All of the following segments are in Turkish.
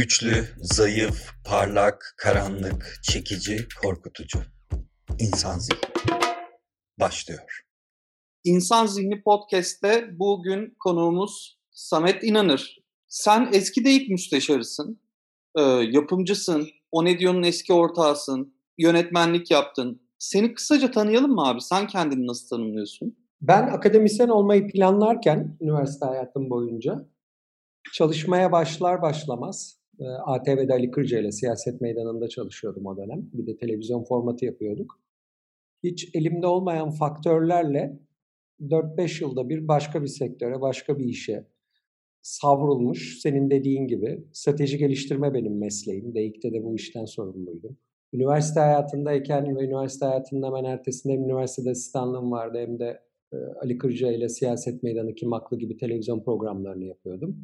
Güçlü, zayıf, parlak, karanlık, çekici, korkutucu. İnsan zihni. Başlıyor. İnsan Zihni Podcast'te bugün konuğumuz Samet İnanır. Sen eski deyik müsteşarısın, e, yapımcısın, O Ne Diyor'un eski ortağısın, yönetmenlik yaptın. Seni kısaca tanıyalım mı abi? Sen kendini nasıl tanımlıyorsun? Ben akademisyen olmayı planlarken üniversite hayatım boyunca çalışmaya başlar başlamaz ATV'de Ali Kırca ile siyaset meydanında çalışıyordum o dönem. Bir de televizyon formatı yapıyorduk. Hiç elimde olmayan faktörlerle 4-5 yılda bir başka bir sektöre, başka bir işe savrulmuş. Senin dediğin gibi strateji geliştirme benim mesleğim. DEİK'te de bu işten sorumluydum. Üniversite hayatındayken ve üniversite hayatının hemen ertesinde hem üniversitede asistanlığım vardı hem de e, Ali Kırca ile Siyaset Meydanı Kim Haklı gibi televizyon programlarını yapıyordum.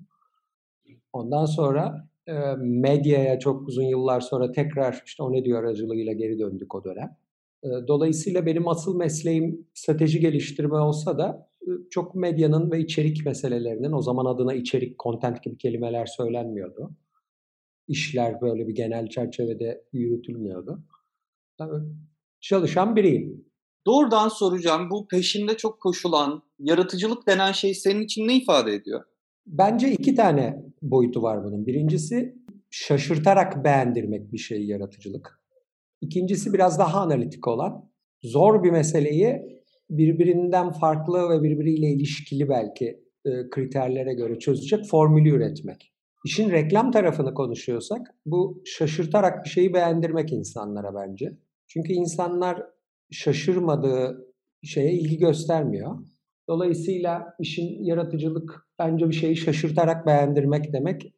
Ondan sonra e, medyaya çok uzun yıllar sonra tekrar işte o ne diyor aracılığıyla geri döndük o dönem. Dolayısıyla benim asıl mesleğim strateji geliştirme olsa da çok medyanın ve içerik meselelerinin o zaman adına içerik, content gibi kelimeler söylenmiyordu. İşler böyle bir genel çerçevede yürütülmüyordu. Çalışan biriyim. Doğrudan soracağım. Bu peşinde çok koşulan yaratıcılık denen şey senin için ne ifade ediyor? Bence iki tane boyutu var bunun. Birincisi şaşırtarak beğendirmek bir şeyi yaratıcılık. İkincisi biraz daha analitik olan zor bir meseleyi birbirinden farklı ve birbiriyle ilişkili belki e, kriterlere göre çözecek formülü üretmek. İşin reklam tarafını konuşuyorsak bu şaşırtarak bir şeyi beğendirmek insanlara bence. Çünkü insanlar şaşırmadığı şeye ilgi göstermiyor. Dolayısıyla işin yaratıcılık bence bir şeyi şaşırtarak beğendirmek demek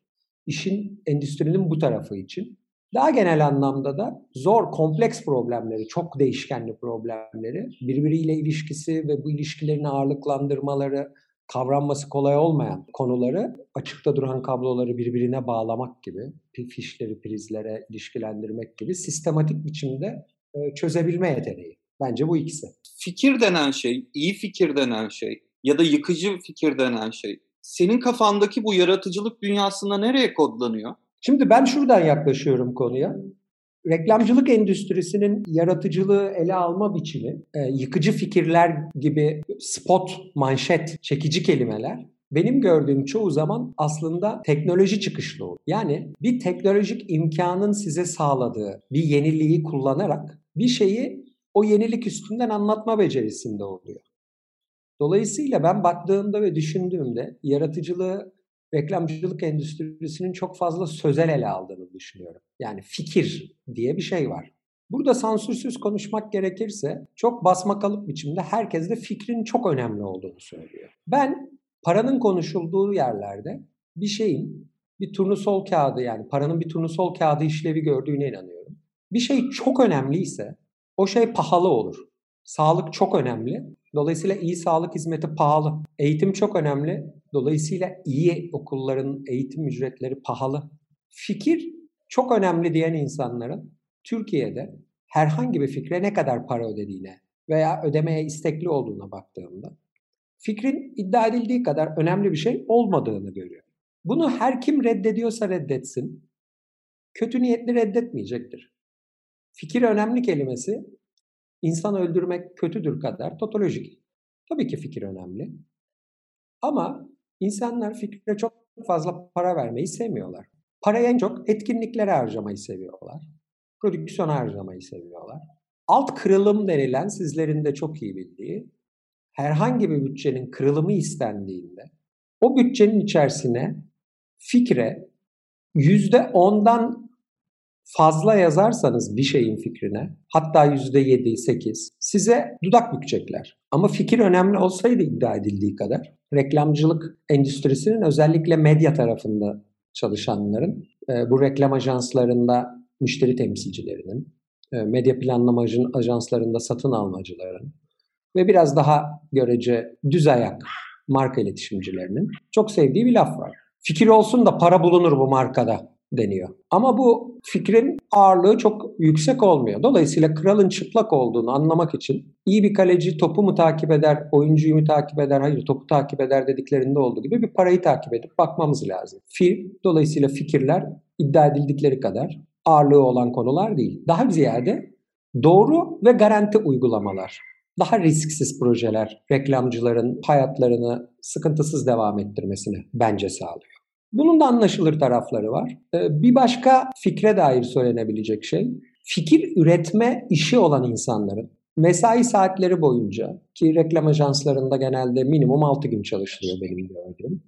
işin endüstrinin bu tarafı için. Daha genel anlamda da zor, kompleks problemleri, çok değişkenli problemleri, birbiriyle ilişkisi ve bu ilişkilerin ağırlıklandırmaları, kavranması kolay olmayan konuları açıkta duran kabloları birbirine bağlamak gibi, fişleri prizlere ilişkilendirmek gibi sistematik biçimde çözebilme yeteneği. Bence bu ikisi. Fikir denen şey, iyi fikir denen şey ya da yıkıcı fikir denen şey senin kafandaki bu yaratıcılık dünyasında nereye kodlanıyor? Şimdi ben şuradan yaklaşıyorum konuya. Reklamcılık endüstrisinin yaratıcılığı ele alma biçimi, e, yıkıcı fikirler gibi spot, manşet, çekici kelimeler benim gördüğüm çoğu zaman aslında teknoloji çıkışlı olur. Yani bir teknolojik imkanın size sağladığı bir yeniliği kullanarak bir şeyi o yenilik üstünden anlatma becerisinde oluyor. Dolayısıyla ben baktığımda ve düşündüğümde yaratıcılığı reklamcılık endüstrisinin çok fazla sözel ele aldığını düşünüyorum. Yani fikir diye bir şey var. Burada sansürsüz konuşmak gerekirse çok basmakalıp biçimde herkes de fikrin çok önemli olduğunu söylüyor. Ben paranın konuşulduğu yerlerde bir şeyin bir turnusol kağıdı yani paranın bir turnusol kağıdı işlevi gördüğüne inanıyorum. Bir şey çok önemliyse o şey pahalı olur. Sağlık çok önemli. Dolayısıyla iyi sağlık hizmeti pahalı. Eğitim çok önemli. Dolayısıyla iyi okulların eğitim ücretleri pahalı. Fikir çok önemli diyen insanların Türkiye'de herhangi bir fikre ne kadar para ödediğine veya ödemeye istekli olduğuna baktığımda fikrin iddia edildiği kadar önemli bir şey olmadığını görüyor. Bunu her kim reddediyorsa reddetsin, kötü niyetli reddetmeyecektir. Fikir önemli kelimesi insan öldürmek kötüdür kadar totolojik. Tabii ki fikir önemli. Ama insanlar fikre çok fazla para vermeyi sevmiyorlar. Parayı en çok etkinliklere harcamayı seviyorlar. Prodüksiyona harcamayı seviyorlar. Alt kırılım denilen sizlerin de çok iyi bildiği herhangi bir bütçenin kırılımı istendiğinde o bütçenin içerisine fikre yüzde ondan fazla yazarsanız bir şeyin fikrine hatta %7, 8 size dudak bükecekler. Ama fikir önemli olsaydı iddia edildiği kadar reklamcılık endüstrisinin özellikle medya tarafında çalışanların e, bu reklam ajanslarında müşteri temsilcilerinin, e, medya planlama ajanslarında satın almacıların ve biraz daha görece düz ayak marka iletişimcilerinin çok sevdiği bir laf var. Fikir olsun da para bulunur bu markada deniyor. Ama bu fikrin ağırlığı çok yüksek olmuyor. Dolayısıyla kralın çıplak olduğunu anlamak için iyi bir kaleci topu mu takip eder, oyuncuyu mu takip eder, hayır topu takip eder dediklerinde olduğu gibi bir parayı takip edip bakmamız lazım. Fi, dolayısıyla fikirler iddia edildikleri kadar ağırlığı olan konular değil. Daha ziyade doğru ve garanti uygulamalar daha risksiz projeler reklamcıların hayatlarını sıkıntısız devam ettirmesini bence sağlıyor. Bunun da anlaşılır tarafları var. Ee, bir başka fikre dair söylenebilecek şey, fikir üretme işi olan insanların mesai saatleri boyunca ki reklam ajanslarında genelde minimum 6 gün çalışılıyor benim gördüğüm.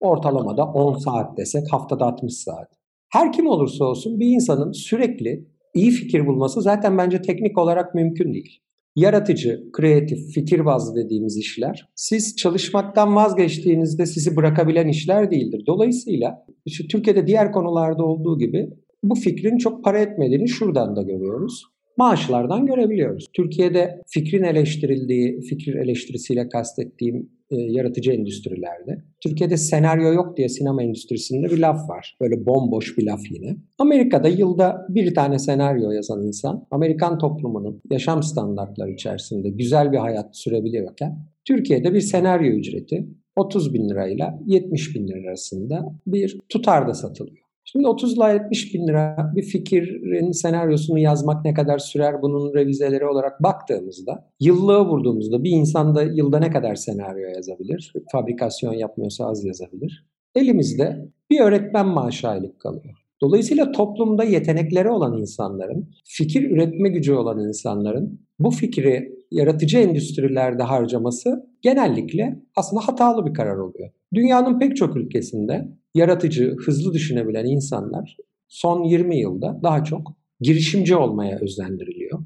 Ortalamada 10 saat desek haftada 60 saat. Her kim olursa olsun bir insanın sürekli iyi fikir bulması zaten bence teknik olarak mümkün değil yaratıcı, kreatif, fikir bazlı dediğimiz işler siz çalışmaktan vazgeçtiğinizde sizi bırakabilen işler değildir. Dolayısıyla işte Türkiye'de diğer konularda olduğu gibi bu fikrin çok para etmediğini şuradan da görüyoruz. Maaşlardan görebiliyoruz. Türkiye'de fikrin eleştirildiği, fikir eleştirisiyle kastettiğim e, yaratıcı endüstrilerde. Türkiye'de senaryo yok diye sinema endüstrisinde bir laf var. Böyle bomboş bir laf yine. Amerika'da yılda bir tane senaryo yazan insan Amerikan toplumunun yaşam standartları içerisinde güzel bir hayat sürebiliyorken Türkiye'de bir senaryo ücreti 30 bin lirayla 70 bin lira arasında bir tutarda satılıyor. Şimdi 30 ile 70 bin lira bir fikrin senaryosunu yazmak ne kadar sürer bunun revizeleri olarak baktığımızda yıllığı vurduğumuzda bir insanda yılda ne kadar senaryo yazabilir? Fabrikasyon yapmıyorsa az yazabilir. Elimizde bir öğretmen maaşı aylık kalıyor. Dolayısıyla toplumda yetenekleri olan insanların, fikir üretme gücü olan insanların bu fikri yaratıcı endüstrilerde harcaması genellikle aslında hatalı bir karar oluyor. Dünyanın pek çok ülkesinde yaratıcı, hızlı düşünebilen insanlar son 20 yılda daha çok girişimci olmaya özendiriliyor.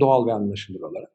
Doğal ve anlaşılır olarak.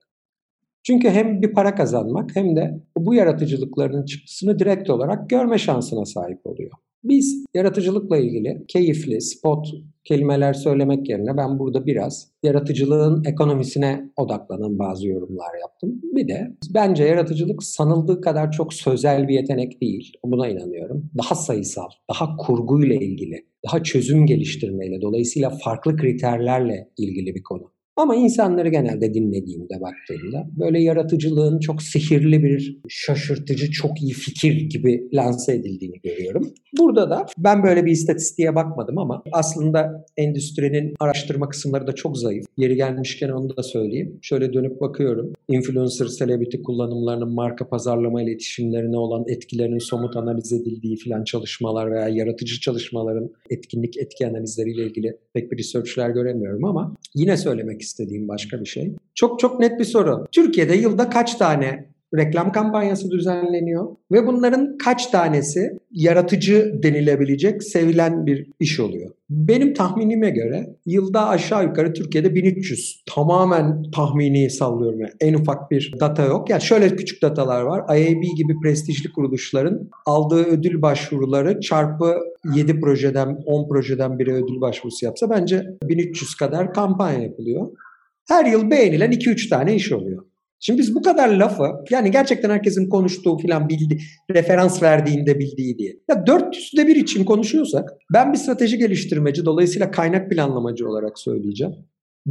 Çünkü hem bir para kazanmak hem de bu yaratıcılıklarının çıktısını direkt olarak görme şansına sahip oluyor. Biz yaratıcılıkla ilgili keyifli, spot kelimeler söylemek yerine ben burada biraz yaratıcılığın ekonomisine odaklanan bazı yorumlar yaptım. Bir de bence yaratıcılık sanıldığı kadar çok sözel bir yetenek değil. Buna inanıyorum. Daha sayısal, daha kurguyla ilgili, daha çözüm geliştirmeyle, dolayısıyla farklı kriterlerle ilgili bir konu. Ama insanları genelde dinlediğimde baktığımda böyle yaratıcılığın çok sihirli bir şaşırtıcı çok iyi fikir gibi lanse edildiğini görüyorum. Burada da ben böyle bir istatistiğe bakmadım ama aslında endüstrinin araştırma kısımları da çok zayıf. Yeri gelmişken onu da söyleyeyim. Şöyle dönüp bakıyorum. Influencer, celebrity kullanımlarının marka pazarlama iletişimlerine olan etkilerinin somut analiz edildiği filan çalışmalar veya yaratıcı çalışmaların etkinlik etki analizleriyle ilgili pek bir researchler göremiyorum ama yine söylemek istediğim başka bir şey. Çok çok net bir soru. Türkiye'de yılda kaç tane reklam kampanyası düzenleniyor ve bunların kaç tanesi yaratıcı denilebilecek sevilen bir iş oluyor. Benim tahminime göre yılda aşağı yukarı Türkiye'de 1300 tamamen tahmini sallıyorum yani en ufak bir data yok. Yani şöyle küçük datalar var. IAB gibi prestijli kuruluşların aldığı ödül başvuruları çarpı 7 projeden 10 projeden biri ödül başvurusu yapsa bence 1300 kadar kampanya yapılıyor. Her yıl beğenilen 2-3 tane iş oluyor. Şimdi biz bu kadar lafı yani gerçekten herkesin konuştuğu falan bildi, referans verdiğinde bildiği diye. Ya 400'de bir için konuşuyorsak ben bir strateji geliştirmeci dolayısıyla kaynak planlamacı olarak söyleyeceğim.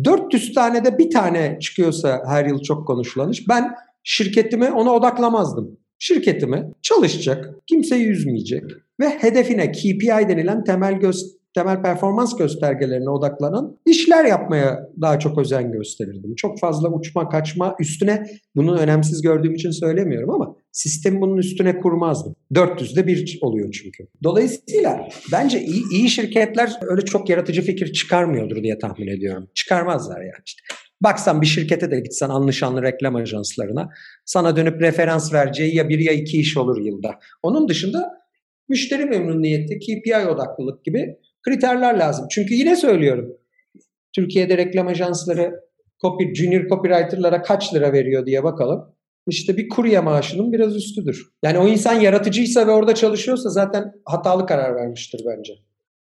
400 tane de bir tane çıkıyorsa her yıl çok konuşulan iş ben şirketimi ona odaklamazdım. Şirketimi çalışacak, kimseyi üzmeyecek ve hedefine KPI denilen temel göz temel performans göstergelerine odaklanan işler yapmaya daha çok özen gösterirdim. Çok fazla uçma kaçma üstüne bunu önemsiz gördüğüm için söylemiyorum ama sistem bunun üstüne kurmazdım. 400'de bir oluyor çünkü. Dolayısıyla bence iyi, iyi şirketler öyle çok yaratıcı fikir çıkarmıyordur diye tahmin ediyorum. Çıkarmazlar yani işte. Baksan bir şirkete de gitsen anlaşanlı reklam ajanslarına sana dönüp referans vereceği ya bir ya iki iş olur yılda. Onun dışında müşteri memnuniyeti, KPI odaklılık gibi kriterler lazım. Çünkü yine söylüyorum. Türkiye'de reklam ajansları copy, junior copywriter'lara kaç lira veriyor diye bakalım. İşte bir kurye maaşının biraz üstüdür. Yani o insan yaratıcıysa ve orada çalışıyorsa zaten hatalı karar vermiştir bence.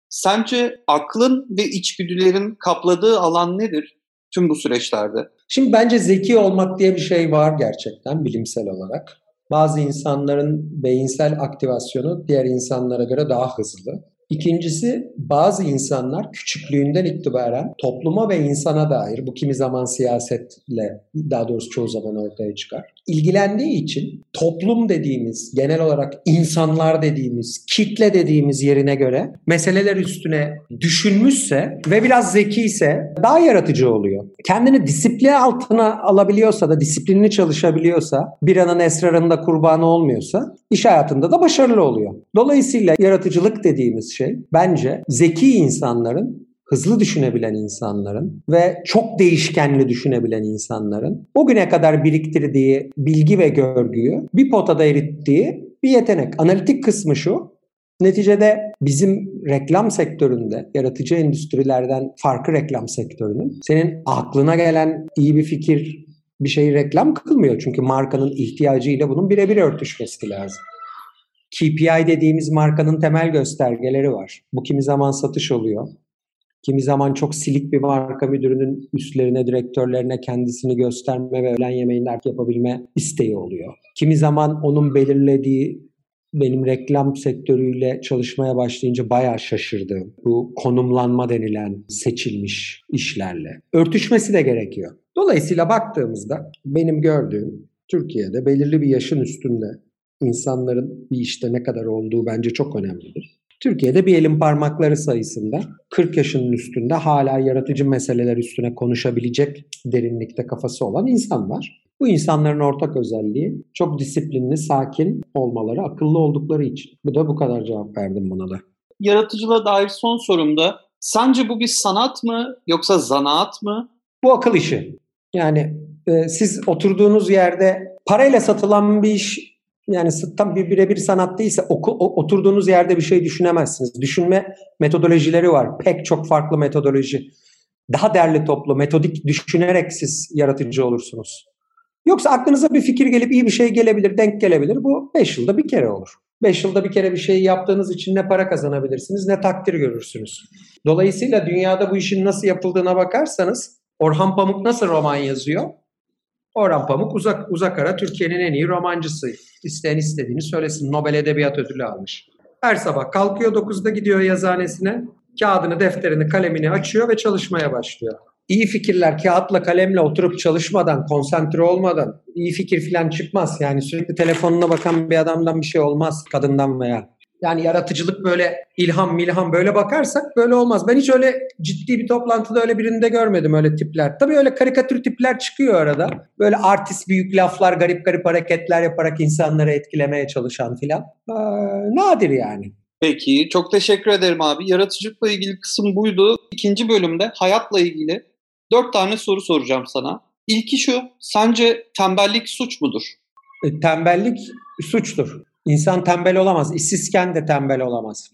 Sence aklın ve içgüdülerin kapladığı alan nedir tüm bu süreçlerde? Şimdi bence zeki olmak diye bir şey var gerçekten bilimsel olarak. Bazı insanların beyinsel aktivasyonu diğer insanlara göre daha hızlı. İkincisi bazı insanlar küçüklüğünden itibaren topluma ve insana dair bu kimi zaman siyasetle daha doğrusu çoğu zaman ortaya çıkar. İlgilendiği için toplum dediğimiz genel olarak insanlar dediğimiz kitle dediğimiz yerine göre meseleler üstüne düşünmüşse ve biraz zeki ise daha yaratıcı oluyor. Kendini disiplin altına alabiliyorsa da disiplinli çalışabiliyorsa bir anın esrarında kurbanı olmuyorsa iş hayatında da başarılı oluyor. Dolayısıyla yaratıcılık dediğimiz şey bence zeki insanların hızlı düşünebilen insanların ve çok değişkenli düşünebilen insanların o güne kadar biriktirdiği bilgi ve görgüyü bir potada erittiği bir yetenek. Analitik kısmı şu, Neticede bizim reklam sektöründe, yaratıcı endüstrilerden farklı reklam sektörünün senin aklına gelen iyi bir fikir bir şeyi reklam kılmıyor. Çünkü markanın ihtiyacıyla bunun birebir örtüşmesi lazım. KPI dediğimiz markanın temel göstergeleri var. Bu kimi zaman satış oluyor. Kimi zaman çok silik bir marka müdürünün üstlerine, direktörlerine kendisini gösterme ve öğlen yemeğinde yapabilme isteği oluyor. Kimi zaman onun belirlediği benim reklam sektörüyle çalışmaya başlayınca bayağı şaşırdım. Bu konumlanma denilen seçilmiş işlerle. Örtüşmesi de gerekiyor. Dolayısıyla baktığımızda benim gördüğüm Türkiye'de belirli bir yaşın üstünde insanların bir işte ne kadar olduğu bence çok önemlidir. Türkiye'de bir elin parmakları sayısında 40 yaşının üstünde hala yaratıcı meseleler üstüne konuşabilecek derinlikte kafası olan insan var. Bu insanların ortak özelliği çok disiplinli, sakin olmaları, akıllı oldukları için. Bu da bu kadar cevap verdim buna da. Yaratıcılığa dair son sorumda sence bu bir sanat mı yoksa zanaat mı? Bu akıl işi. Yani e, siz oturduğunuz yerde parayla satılan bir iş yani tam bir birebir sanat değilse oku, oturduğunuz yerde bir şey düşünemezsiniz. Düşünme metodolojileri var. Pek çok farklı metodoloji. Daha derli toplu, metodik düşünerek siz yaratıcı olursunuz. Yoksa aklınıza bir fikir gelip iyi bir şey gelebilir, denk gelebilir. Bu 5 yılda bir kere olur. 5 yılda bir kere bir şey yaptığınız için ne para kazanabilirsiniz ne takdir görürsünüz. Dolayısıyla dünyada bu işin nasıl yapıldığına bakarsanız Orhan Pamuk nasıl roman yazıyor? Orhan Pamuk uzak uzak ara Türkiye'nin en iyi romancısı. İsteyen istediğini söylesin. Nobel Edebiyat Ödülü almış. Her sabah kalkıyor 9'da gidiyor yazıhanesine. Kağıdını, defterini, kalemini açıyor ve çalışmaya başlıyor iyi fikirler kağıtla kalemle oturup çalışmadan, konsantre olmadan iyi fikir falan çıkmaz. Yani sürekli telefonuna bakan bir adamdan bir şey olmaz kadından veya. Yani yaratıcılık böyle ilham milham böyle bakarsak böyle olmaz. Ben hiç öyle ciddi bir toplantıda öyle birinde görmedim öyle tipler. Tabii öyle karikatür tipler çıkıyor arada. Böyle artist büyük laflar, garip garip hareketler yaparak insanları etkilemeye çalışan filan. Ee, nadir yani. Peki çok teşekkür ederim abi. Yaratıcılıkla ilgili kısım buydu. İkinci bölümde hayatla ilgili Dört tane soru soracağım sana. İlki şu, sence tembellik suç mudur? E, tembellik suçtur. İnsan tembel olamaz. İşsizken de tembel olamaz.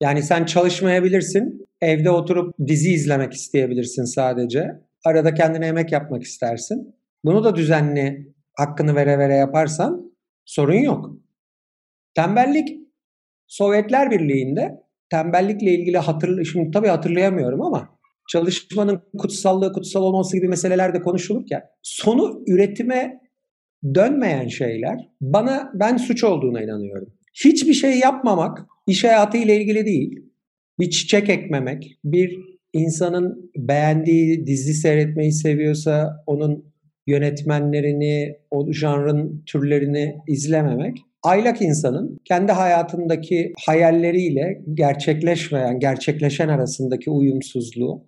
Yani sen çalışmayabilirsin, evde oturup dizi izlemek isteyebilirsin sadece. Arada kendine yemek yapmak istersin. Bunu da düzenli hakkını vere vere yaparsan sorun yok. Tembellik Sovyetler Birliği'nde tembellikle ilgili hatırlı şimdi tabii hatırlayamıyorum ama çalışmanın kutsallığı, kutsal olması gibi meseleler de konuşulurken sonu üretime dönmeyen şeyler bana ben suç olduğuna inanıyorum. Hiçbir şey yapmamak iş hayatı ile ilgili değil. Bir çiçek ekmemek, bir insanın beğendiği dizi seyretmeyi seviyorsa onun yönetmenlerini, o janrın türlerini izlememek aylak insanın kendi hayatındaki hayalleriyle gerçekleşmeyen, gerçekleşen arasındaki uyumsuzluğu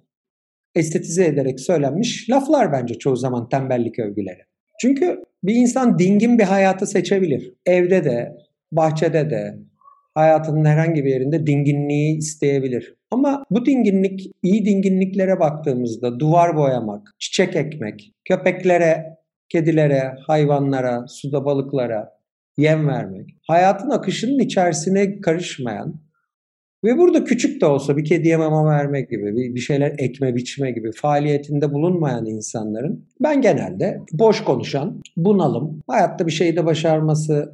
estetize ederek söylenmiş laflar bence çoğu zaman tembellik övgüleri. Çünkü bir insan dingin bir hayatı seçebilir. Evde de, bahçede de, hayatının herhangi bir yerinde dinginliği isteyebilir. Ama bu dinginlik, iyi dinginliklere baktığımızda duvar boyamak, çiçek ekmek, köpeklere, kedilere, hayvanlara, suda balıklara yem vermek, hayatın akışının içerisine karışmayan, ve burada küçük de olsa bir kediye mama verme gibi, bir şeyler ekme biçme gibi faaliyetinde bulunmayan insanların ben genelde boş konuşan, bunalım, hayatta bir şeyde başarması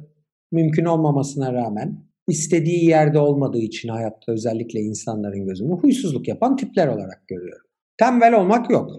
mümkün olmamasına rağmen istediği yerde olmadığı için hayatta özellikle insanların gözünde huysuzluk yapan tipler olarak görüyorum. Tembel olmak yok.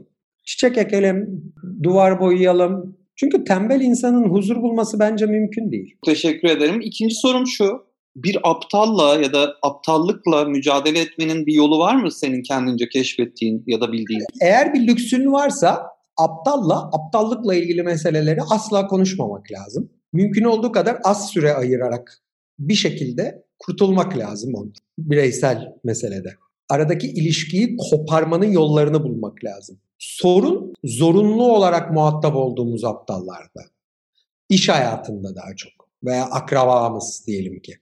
Çiçek ekelim, duvar boyayalım. Çünkü tembel insanın huzur bulması bence mümkün değil. Teşekkür ederim. İkinci sorum şu. Bir aptalla ya da aptallıkla mücadele etmenin bir yolu var mı senin kendince keşfettiğin ya da bildiğin? Eğer bir lüksün varsa aptalla, aptallıkla ilgili meseleleri asla konuşmamak lazım. Mümkün olduğu kadar az süre ayırarak bir şekilde kurtulmak lazım ondan. Bireysel meselede. Aradaki ilişkiyi koparmanın yollarını bulmak lazım. Sorun zorunlu olarak muhatap olduğumuz aptallarda. İş hayatında daha çok veya akrabamız diyelim ki.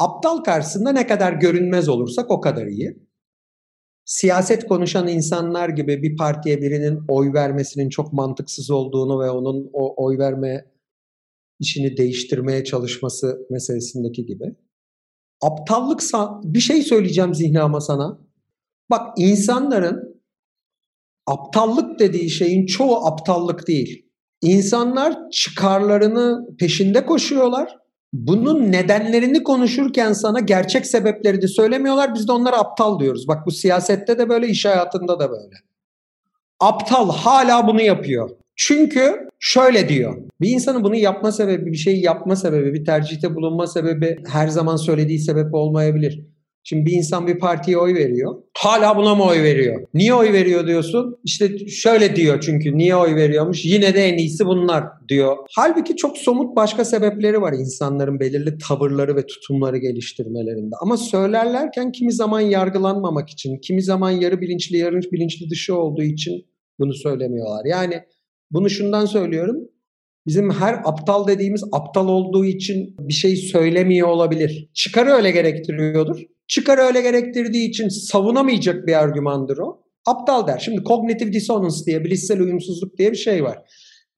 Aptal karşısında ne kadar görünmez olursak o kadar iyi. Siyaset konuşan insanlar gibi bir partiye birinin oy vermesinin çok mantıksız olduğunu ve onun o oy verme işini değiştirmeye çalışması meselesindeki gibi. Aptallık bir şey söyleyeceğim zihni sana. Bak insanların aptallık dediği şeyin çoğu aptallık değil. İnsanlar çıkarlarını peşinde koşuyorlar. Bunun nedenlerini konuşurken sana gerçek sebepleri de söylemiyorlar. Biz de onlara aptal diyoruz. Bak bu siyasette de böyle, iş hayatında da böyle. Aptal hala bunu yapıyor. Çünkü şöyle diyor. Bir insanın bunu yapma sebebi, bir şeyi yapma sebebi, bir tercihte bulunma sebebi her zaman söylediği sebep olmayabilir. Şimdi bir insan bir partiye oy veriyor. Hala buna mı oy veriyor? Niye oy veriyor diyorsun? İşte şöyle diyor çünkü niye oy veriyormuş? Yine de en iyisi bunlar diyor. Halbuki çok somut başka sebepleri var insanların belirli tavırları ve tutumları geliştirmelerinde. Ama söylerlerken kimi zaman yargılanmamak için, kimi zaman yarı bilinçli, yarı bilinçli dışı olduğu için bunu söylemiyorlar. Yani bunu şundan söylüyorum. Bizim her aptal dediğimiz aptal olduğu için bir şey söylemiyor olabilir. Çıkarı öyle gerektiriyordur. Çıkarı öyle gerektirdiği için savunamayacak bir argümandır o. Aptal der. Şimdi kognitif dissonance diye, bilişsel uyumsuzluk diye bir şey var.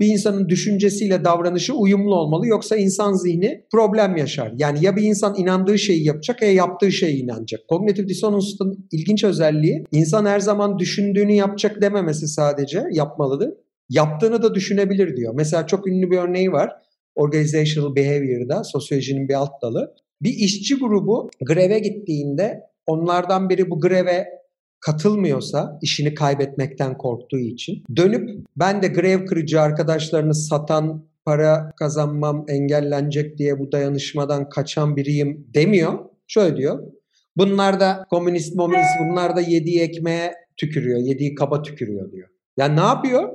Bir insanın düşüncesiyle davranışı uyumlu olmalı yoksa insan zihni problem yaşar. Yani ya bir insan inandığı şeyi yapacak ya yaptığı şeye inanacak. Kognitif dissonance'ın ilginç özelliği insan her zaman düşündüğünü yapacak dememesi sadece yapmalıdır. Yaptığını da düşünebilir diyor. Mesela çok ünlü bir örneği var. Organizational Behavior'da sosyolojinin bir alt dalı. Bir işçi grubu greve gittiğinde onlardan biri bu greve katılmıyorsa işini kaybetmekten korktuğu için dönüp ben de grev kırıcı arkadaşlarını satan para kazanmam engellenecek diye bu dayanışmadan kaçan biriyim demiyor. Şöyle diyor. Bunlar da komünist momünist bunlar da yediği ekmeğe tükürüyor. Yediği kaba tükürüyor diyor. Yani ne yapıyor?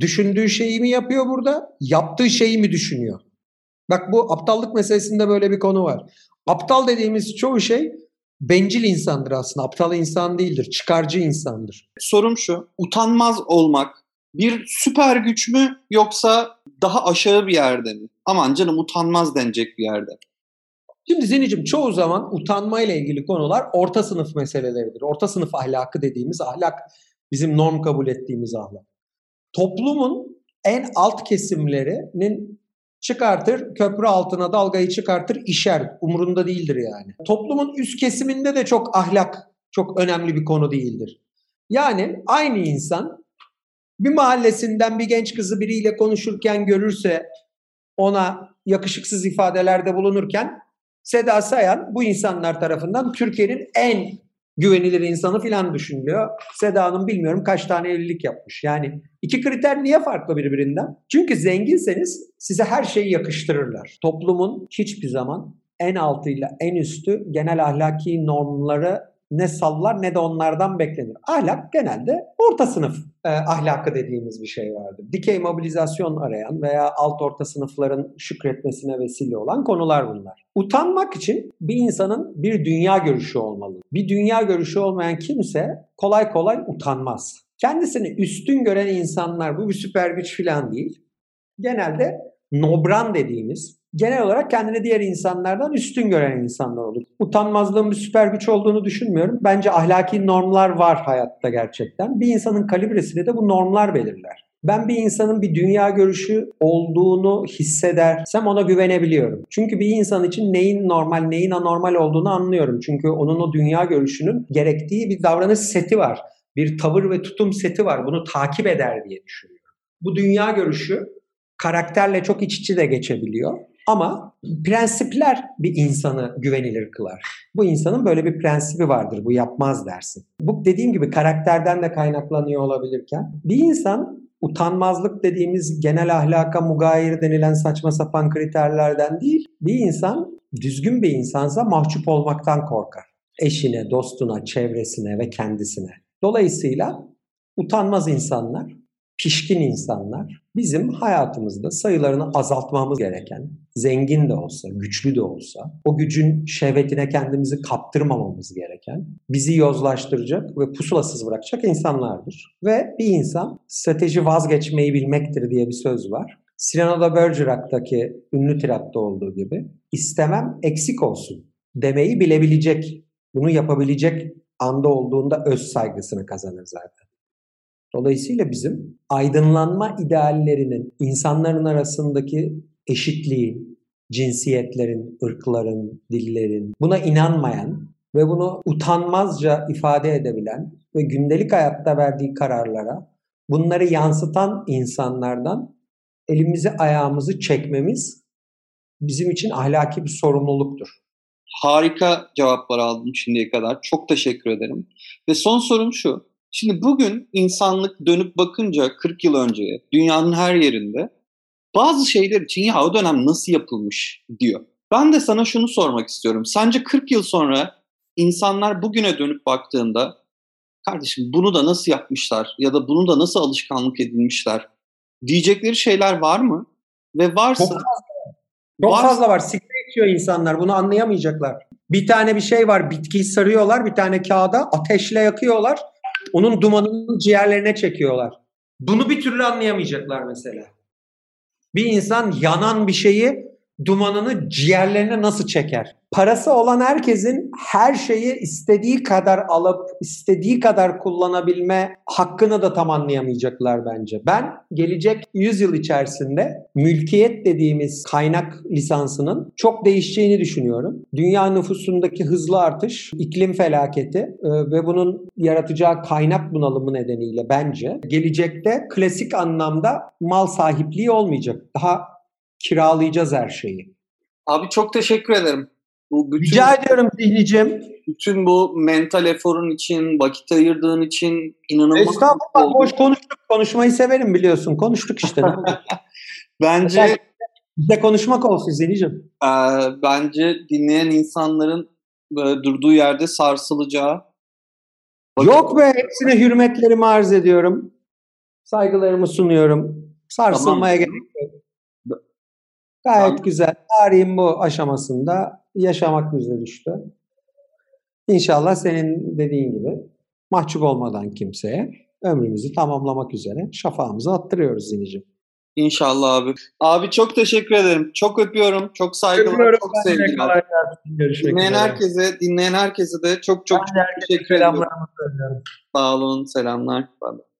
Düşündüğü şeyi mi yapıyor burada? Yaptığı şeyi mi düşünüyor? Bak bu aptallık meselesinde böyle bir konu var. Aptal dediğimiz çoğu şey bencil insandır aslında. Aptal insan değildir. Çıkarcı insandır. Sorum şu. Utanmaz olmak bir süper güç mü yoksa daha aşağı bir yerde mi? Aman canım utanmaz denecek bir yerde. Şimdi Zinicim çoğu zaman utanma ile ilgili konular orta sınıf meseleleridir. Orta sınıf ahlakı dediğimiz ahlak bizim norm kabul ettiğimiz ahlak. Toplumun en alt kesimlerinin çıkartır, köprü altına dalgayı çıkartır, işer. Umurunda değildir yani. Toplumun üst kesiminde de çok ahlak çok önemli bir konu değildir. Yani aynı insan bir mahallesinden bir genç kızı biriyle konuşurken görürse ona yakışıksız ifadelerde bulunurken Seda Sayan bu insanlar tarafından Türkiye'nin en güvenilir insanı filan düşünülüyor. Seda'nın bilmiyorum kaç tane evlilik yapmış. Yani iki kriter niye farklı birbirinden? Çünkü zenginseniz size her şeyi yakıştırırlar. Toplumun hiçbir zaman en altıyla en üstü genel ahlaki normları ne sallar ne de onlardan beklenir. Ahlak genelde orta sınıf e, ahlakı dediğimiz bir şey vardır. Dikey mobilizasyon arayan veya alt orta sınıfların şükretmesine vesile olan konular bunlar. Utanmak için bir insanın bir dünya görüşü olmalı. Bir dünya görüşü olmayan kimse kolay kolay utanmaz. Kendisini üstün gören insanlar bu bir süper güç falan değil. Genelde nobran dediğimiz genel olarak kendini diğer insanlardan üstün gören insanlar olur. Utanmazlığın bir süper güç olduğunu düşünmüyorum. Bence ahlaki normlar var hayatta gerçekten. Bir insanın kalibresini de bu normlar belirler. Ben bir insanın bir dünya görüşü olduğunu hissedersem ona güvenebiliyorum. Çünkü bir insan için neyin normal, neyin anormal olduğunu anlıyorum. Çünkü onun o dünya görüşünün gerektiği bir davranış seti var. Bir tavır ve tutum seti var. Bunu takip eder diye düşünüyorum. Bu dünya görüşü karakterle çok iç içe de geçebiliyor. Ama prensipler bir insanı güvenilir kılar. Bu insanın böyle bir prensibi vardır. Bu yapmaz dersin. Bu dediğim gibi karakterden de kaynaklanıyor olabilirken bir insan utanmazlık dediğimiz genel ahlaka mugayir denilen saçma sapan kriterlerden değil. Bir insan düzgün bir insansa mahcup olmaktan korkar. Eşine, dostuna, çevresine ve kendisine. Dolayısıyla utanmaz insanlar, pişkin insanlar bizim hayatımızda sayılarını azaltmamız gereken, zengin de olsa, güçlü de olsa, o gücün şehvetine kendimizi kaptırmamamız gereken, bizi yozlaştıracak ve pusulasız bırakacak insanlardır. Ve bir insan strateji vazgeçmeyi bilmektir diye bir söz var. Cyrano da Bergerac'taki ünlü tiratta olduğu gibi istemem eksik olsun demeyi bilebilecek, bunu yapabilecek anda olduğunda öz saygısını kazanır zaten. Dolayısıyla bizim aydınlanma ideallerinin insanların arasındaki eşitliğin, cinsiyetlerin, ırkların, dillerin buna inanmayan ve bunu utanmazca ifade edebilen ve gündelik hayatta verdiği kararlara bunları yansıtan insanlardan elimizi ayağımızı çekmemiz bizim için ahlaki bir sorumluluktur. Harika cevaplar aldım şimdiye kadar. Çok teşekkür ederim. Ve son sorum şu. Şimdi bugün insanlık dönüp bakınca 40 yıl önceye dünyanın her yerinde bazı şeyler için ya o dönem nasıl yapılmış diyor. Ben de sana şunu sormak istiyorum. Sence 40 yıl sonra insanlar bugüne dönüp baktığında kardeşim bunu da nasıl yapmışlar ya da bunu da nasıl alışkanlık edinmişler diyecekleri şeyler var mı? Ve varsa... Çok fazla, Çok varsa, fazla var. Sigara içiyor insanlar. Bunu anlayamayacaklar. Bir tane bir şey var. Bitkiyi sarıyorlar. Bir tane kağıda ateşle yakıyorlar. Onun dumanını ciğerlerine çekiyorlar. Bunu bir türlü anlayamayacaklar mesela. Bir insan yanan bir şeyi dumanını ciğerlerine nasıl çeker? Parası olan herkesin her şeyi istediği kadar alıp istediği kadar kullanabilme hakkını da tam anlayamayacaklar bence. Ben gelecek 100 yıl içerisinde mülkiyet dediğimiz kaynak lisansının çok değişeceğini düşünüyorum. Dünya nüfusundaki hızlı artış, iklim felaketi e, ve bunun yaratacağı kaynak bunalımı nedeniyle bence gelecekte klasik anlamda mal sahipliği olmayacak. Daha kiralayacağız her şeyi. Abi çok teşekkür ederim. Bu bütün, Rica ediyorum Zihni'cim. Bütün bu mental eforun için, vakit ayırdığın için inanılmaz. Estağfurullah boş konuştuk. Konuşmayı severim biliyorsun. Konuştuk işte. bence de konuşmak olsun Zihni'cim. E, bence dinleyen insanların böyle durduğu yerde sarsılacağı. Bakın. Yok be hepsine hürmetlerimi arz ediyorum. Saygılarımı sunuyorum. Sarsılmaya tamam. gerek. Gayet tamam. güzel. Tarihin bu aşamasında yaşamak bize düştü. İnşallah senin dediğin gibi mahcup olmadan kimseye ömrümüzü tamamlamak üzere şafağımızı attırıyoruz Zinicim. İnşallah abi. Abi çok teşekkür ederim. Çok öpüyorum. Çok saygılar. Öpüyorum. Çok sevgiler. Dinleyen üzere. herkese, dinleyen herkese de çok çok, çok teşekkür ederim. Sağ olun. Selamlar. Bye.